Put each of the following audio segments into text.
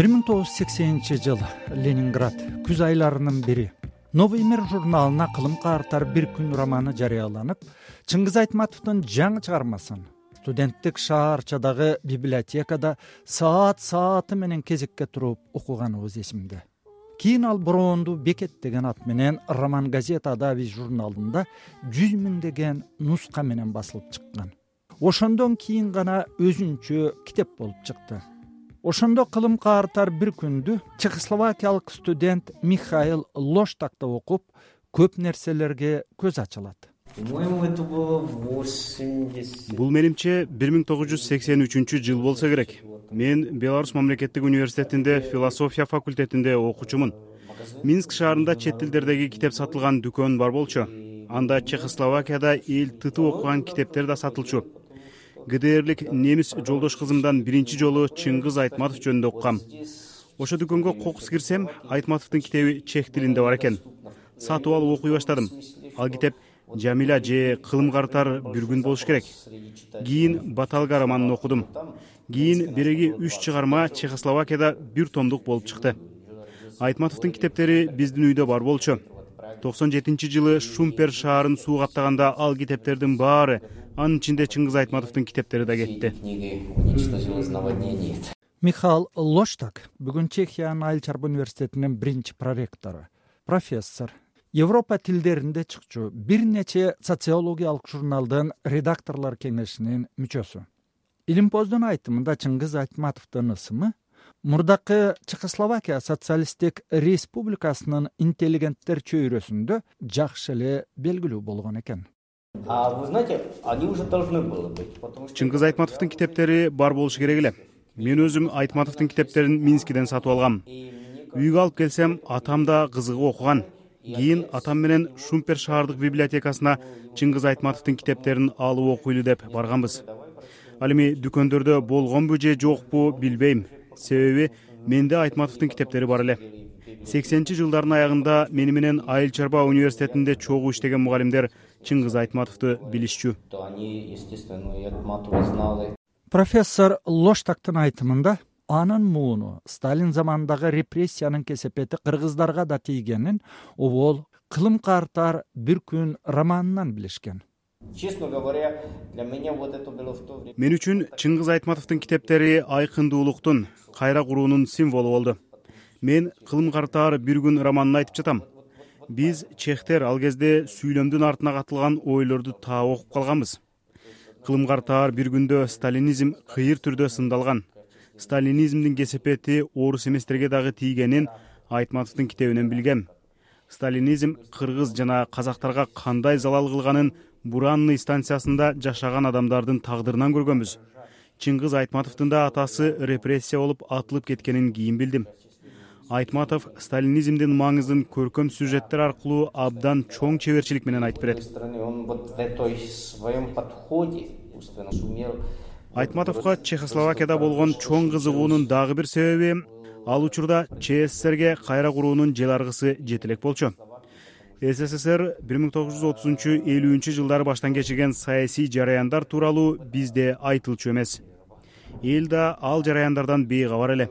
бир миң тогуз жүз сексенинчи жыл ленинград күз айларынын бири. Новый мир журналына кылым каартар бир күн романы жарыяланып чыңгыз айтматовдун жаңы чыгармасын. Студенттик шаарчадагы библиотекада саат сааты менен кезекке туруп окуганыбыз эсимде. Кийин ал броонду бекет деген ат менен роман газета адави журналында жүз миңдеген нуска менен басылып чыккан. Ошондон кийин гана өзүнчө китеп болуп чыкты ошондо кылым каартар бир күндү чехословакиялык студент михаил лоштак да окуп көп нерселерге көз ачылат. По моему это было восемьдесят. Бул менимче бир миң тогуз жүз сексен үчүнчү жыл болсо керек. Мен беларусь мамлекеттик университетинде философия факультетинде окуучумун. Минск шаарында чет тилдердеги китеп сатылган дүкөн бар болчу. Анда чехословакияда эл тытып окуган китептер да сатылчу гдрлик немис жолдош кызымдан биринчи жолу чыңгыз айтматов жөнүндө уккам ошол дүкөнгө кокус кирсем айтматовдун китеби чех тилинде бар экен. Сатып алып окуй баштадым. Ал китеп жамиля же кылым картар бир күн болуш керек. Кийин баталга романын окудум. Кийин бириги үч чыгарма чехословакияда бир томдук болуп чыкты. Айтматовдун китептери биздин үйдө бар болчу токсон жетинчи жылы шумпер шаарын суу каптаганда ал китептердин баары анын ичинде чыңгыз айтматовдун китептери да кетти. Книги уничтожилось наводнение михаил лоштак бүгүн чехиянын айыл чарба университетинин биринчи проректору профессор. Европа тилдеринде чыкчу бир нече социологиялык журналдын редакторлор кеңешинин мүчөсү. Илимпоздун айтымында чыңгыз айтматовдун ысымы мурдакы чехословакия социалисттик республикасынын интеллигенттер чөйрөсүндө жакшы эле белгилүү болгон экен. А вы знаете они уже должны были быть потому что чыңгыз айтматовдун китептери бар болушу керек эле. Мен өзүм айтматовдун китептерин минскиден сатып алгам. Үйгө алып келсем атам да кызыгып окуган. Кийин атам менен шумпер шаардык библиотекасына чыңгыз айтматовдун китептерин алып окуйлу деп барганбыз. Ал эми дүкөндөрдө болгонбу же жокпу билбейм себеби менде айтматовдун китептери бар эле. Сексенинчи жылдардын аягында мени менен айыл чарба университетинде чогуу иштеген мугалимдер чыңгыз айтматовду билишчү. То они естественно айтматова знали профессор лоштактын айтымында анын мууну сталин заманындагы репрессиянын кесепети кыргыздарга да тийгенин обол кылым каартар бир күн романынан билишкен честно говоря для меня вот это было в то время мен үчүн чыңгыз айтматовдун китептери айкындуулуктун кайра куруунун символу болду. Мен кылым картаар бир күн романын айтып жатам. Биз чехтер ал кезде сүйлөмдүн артына катылган ойлорду таап окуп калганбыз. Кылым картаар бир күндө сталинизм кыйыр түрдө сындалган. Сталинизмдин кесепети орус эместерге дагы тийгенин айтматовдун китебинен билгем. Сталинизм кыргыз жана казактарга кандай залал кылганын буранный станциясында жашаган адамдардын тагдырынан көргөнбүз. Чыңгыз айтматовдун да атасы репрессия болуп атылып кеткенин кийин билдим. Айтматов сталинизмдин маңызын көркөм сюжеттер аркылуу абдан чоң чеберчилик менен айтып берет. Он вот в этой своем подходе умственно сумел айтматовго чехословакияда болгон чоң кызыгуунун дагы бир себеби ал учурда чссрге кайра куруунун жел аргысы жете элек болчу ссср бир миң тогуз жүз отузунчу элүүнчү жылдары баштан кечирген саясий жараяндар тууралуу бизде айтылчу эмес. Эл да ал жараяндардан бейкабар эле.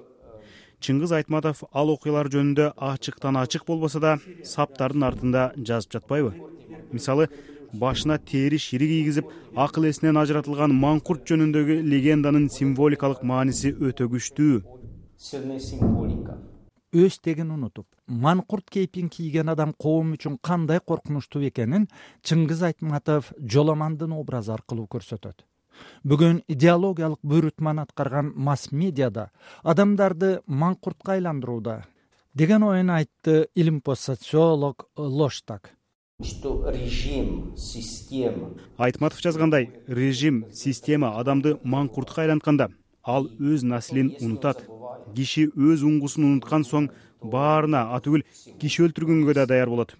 Чыңгыз айтматов ал окуялар жөнүндө ачыктан ачык болбосо да саптардын артында жазып жатпайбы. Мисалы башына тери шири кийгизип акыл эсинен ажыратылган маңкурт жөнүндөгү легенданын символикалык мааниси өтө күчтүү. Сильная символика өстегин унутуп. Манкурт кейпин кийген адам коом үчүн кандай коркунучтуу экенин чыңгыз айтматов жоломандын образы аркылуу көрсөтөт. Бүгүн идеологиялык буйрутманы аткарган масс медиада адамдарды маңкуртка айландырууда деген оюн айтты илимпоз социолог лоштак что режим система айтматов жазгандай режим система адамды маңкуртка айлантканда ал өз наслин унутат. Киши өз уңгусун унуткан соң баарына атүгүл киши өлтүргөнгө да даяр болот.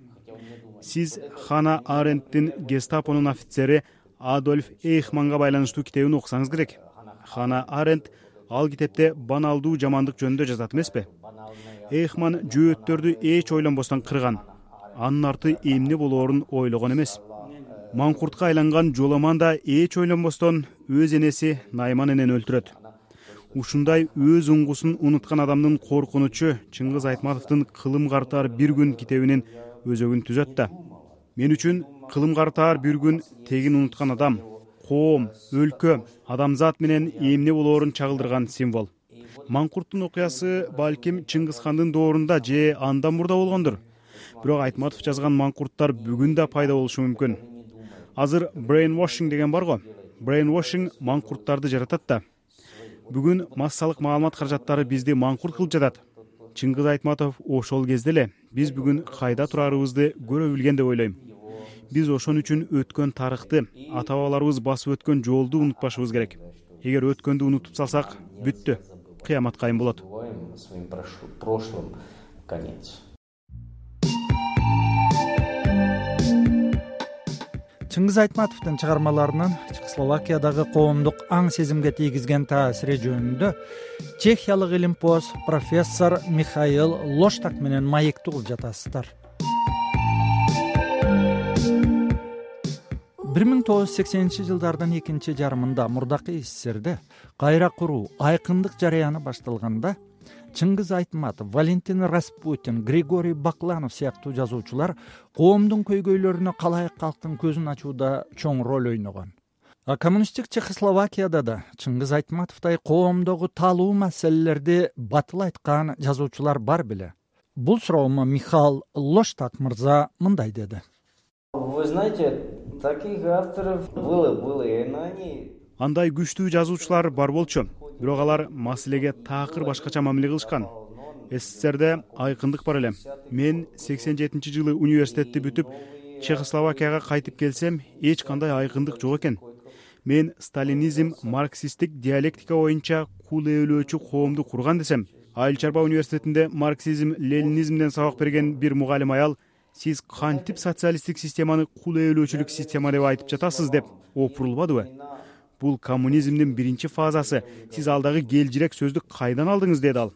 Сиз хана аренттин гестапонун офицери адольф эйхманга байланыштуу китебин окусаңыз керек. Хана арент ал китепте баналдуу жамандык жөнүндө жазат эмеспи? Эйхман жөөттөрдү эч ойлонбостон кырган. Анын арты эмне болоорун ойлогон эмес. Маңкуртка айланган жоломан да эч ойлонбостон өз энеси найман энени өлтүрөт ушундай өз уңгусун унуткан адамдын коркунучу чыңгыз айтматовдун кылым картаар бир күн китебинин өзөгүн түзөт да мен үчүн кылым картаар бир күн тегин унуткан адам коом өлкө адамзат менен эмне болоорун чагылдырган символ. Маңкурттун окуясы балким чыңгызхандын доорунда же андан мурда болгондур. Бирок айтматов жазган маңкурттар бүгүн да пайда болушу мүмкүн. Азыр брейн washing деген бар го. Брейн washing маңкурттарды жаратат да бүгүн массалык маалымат каражаттары бизди маңкурт кылып жатат. Чыңгыз айтматов ошол кезде эле биз бүгүн кайда тураарыбызды көрө билген деп ойлойм. Биз ошон үчүн өткөн тарыхты ата бабаларыбыз басып өткөн жолду унутпашыбыз керек. Эгер өткөндү унутуп салсак бүттү. Кыямат кайым болот. Своим прошлым конец чыңгыз айтматовдун чыгармаларынын чехословакиядагы коомдук аң сезимге тийгизген таасири жөнүндө чехиялык илимпоз профессор михаил лоштак менен маектүү кылып жатасыздар. Бир миң тогуз жүз сексенинчи жылдардын экинчи жарымында мурдакы сссрде кайра куруу айкындык жарыяны башталганда чыңгыз айтматов валентин распутин григорий бакланов сыяктуу жазуучулар коомдун көйгөйлөрүнө калайык калктын көзүн ачууда чоң роль ойногон. А коммунисттик чехословакияда да чыңгыз айтматовдой коомдогу талуу маселелерди батыл айткан жазуучулар бар беле. Бул суроомо михаил лоштак мырза мындай деди. Вы знаете таких авторов было было и они андай күчтүү жазуучулар бар болчу бирок алар маселеге такыр башкача мамиле кылышкан. Сссрде айкындык бар эле мен сексен жетинчи жылы университетти бүтүп чехословакияга кайтып келсем эч кандай айкындык жок экен. Мен сталинизм марксисттик диалектика боюнча кул ээлөөчү коомду курган десем айыл чарба университетинде марксизм ленинизмден сабак берген бир мугалим аял сиз кантип социалисттик системаны кул ээлөөчүлүк система деп айтып жатасыз деп опурулбадыбы бул коммунизмдин биринчи фазасы. Сиз ал дагы келжирек сөздү кайдан алдыңыз деди ал.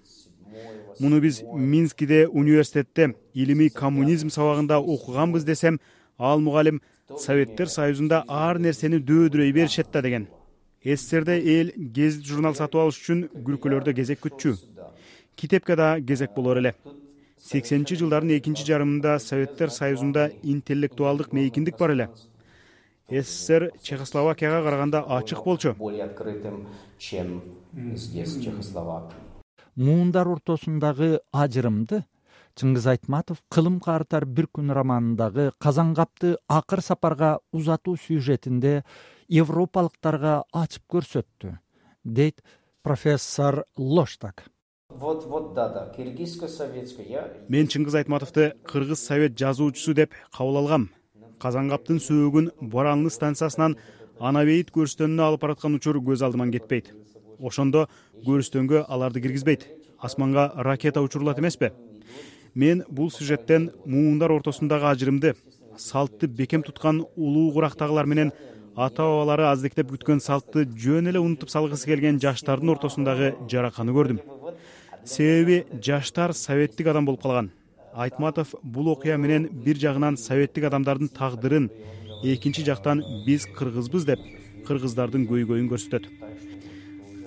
Муну биз минскиде университетте илимий коммунизм сабагында окуганбыз десем ал мугалим советтер союзунда ар нерсени дөөдүрөй беришет да деген. Сссрде эл гезит журнал сатып алыш үчүн күркөлөрдө кезек күтчү. Китепке да кезек болор эле. Сексенинчи жылдардын экинчи жарымында советтер союзунда интеллектуалдык мейкиндик бар эле ссср чехословакияга караганда ачык болчу. Более открытым чем здесь в чехословакии муундар ортосундагы ажырымды чыңгыз айтматов кылым каартар бир күн романындагы казангапты акыр сапарга узатуу сюжетинде европалыктарга ачып көрсөттү дейт профессор лоштак вот вот да да киргизско советский я мен чыңгыз айтматовду кыргыз совет жазуучусу деп кабыл алгам казангаптын сөөгүн баранлы станциясынан ана бейит көрүстөнүнө алып бараткан учур көз алдыман кетпейт. Ошондо көрүстөнгө аларды киргизбейт. Асманга ракета учурулат эмеспи? Мен бул сюжеттен муундар ортосундагы ажырымды салтты бекем туткан улуу курактагылар менен ата бабалары аздектеп күткөн салтты жөн эле унутуп салгысы келген жаштардын ортосундагы жараканы көрдүм. Себеби жаштар советтик адам болуп калган айтматов бул окуя менен бир жагынан советтик адамдардын тагдырын экинчи жактан биз кыргызбыз деп кыргыздардын көйгөйүн көрсөтөт.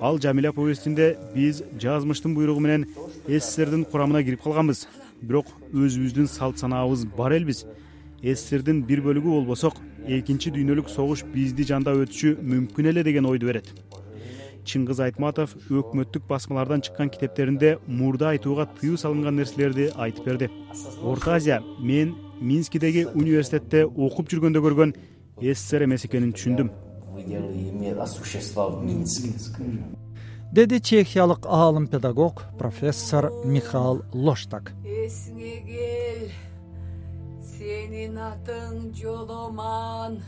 Ал жамиля повестинде биз жазмыштын буйругу менен сссрдин курамына кирип калганбыз. Бирок өзүбүздүн салт санаабыз бар элбиз. сссрдин бир бөлүгү болбосок экинчи дүйнөлүк согуш бизди жандап өтүшү мүмкүн эле деген ойду берет чыңгыз айтматов өкмөттүк басмалардан чыккан китептеринде мурда айтууга тыюу салынган нерселерди айтып берди. Орто азия мен минскидеги университетте окуп жүргөндө көргөн ссср эмес экенин түшүндүм. Деди чехиялык аалым педагог профессор михаил лоштак. Эсиңе кел сенин атың жоломан.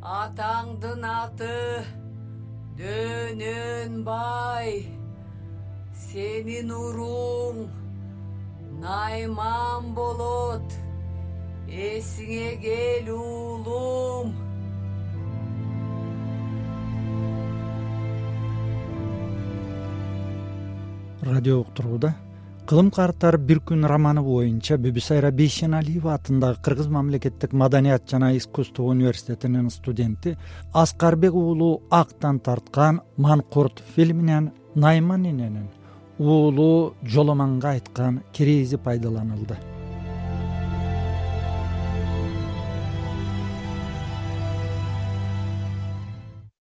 Атаңдын аты дөнөнбай сенин уруң найман болот. Эсиңе кел уулум радио уктурууда кылым картар бир күн романы боюнча бүбүсайра бейшеналиева атындагы кыргыз мамлекеттик маданият жана искусство университетинин студенти аскарбек уулу актан тарткан манкурт фильминен найман эненин уулу жоломонго айткан кирээзи пайдаланылды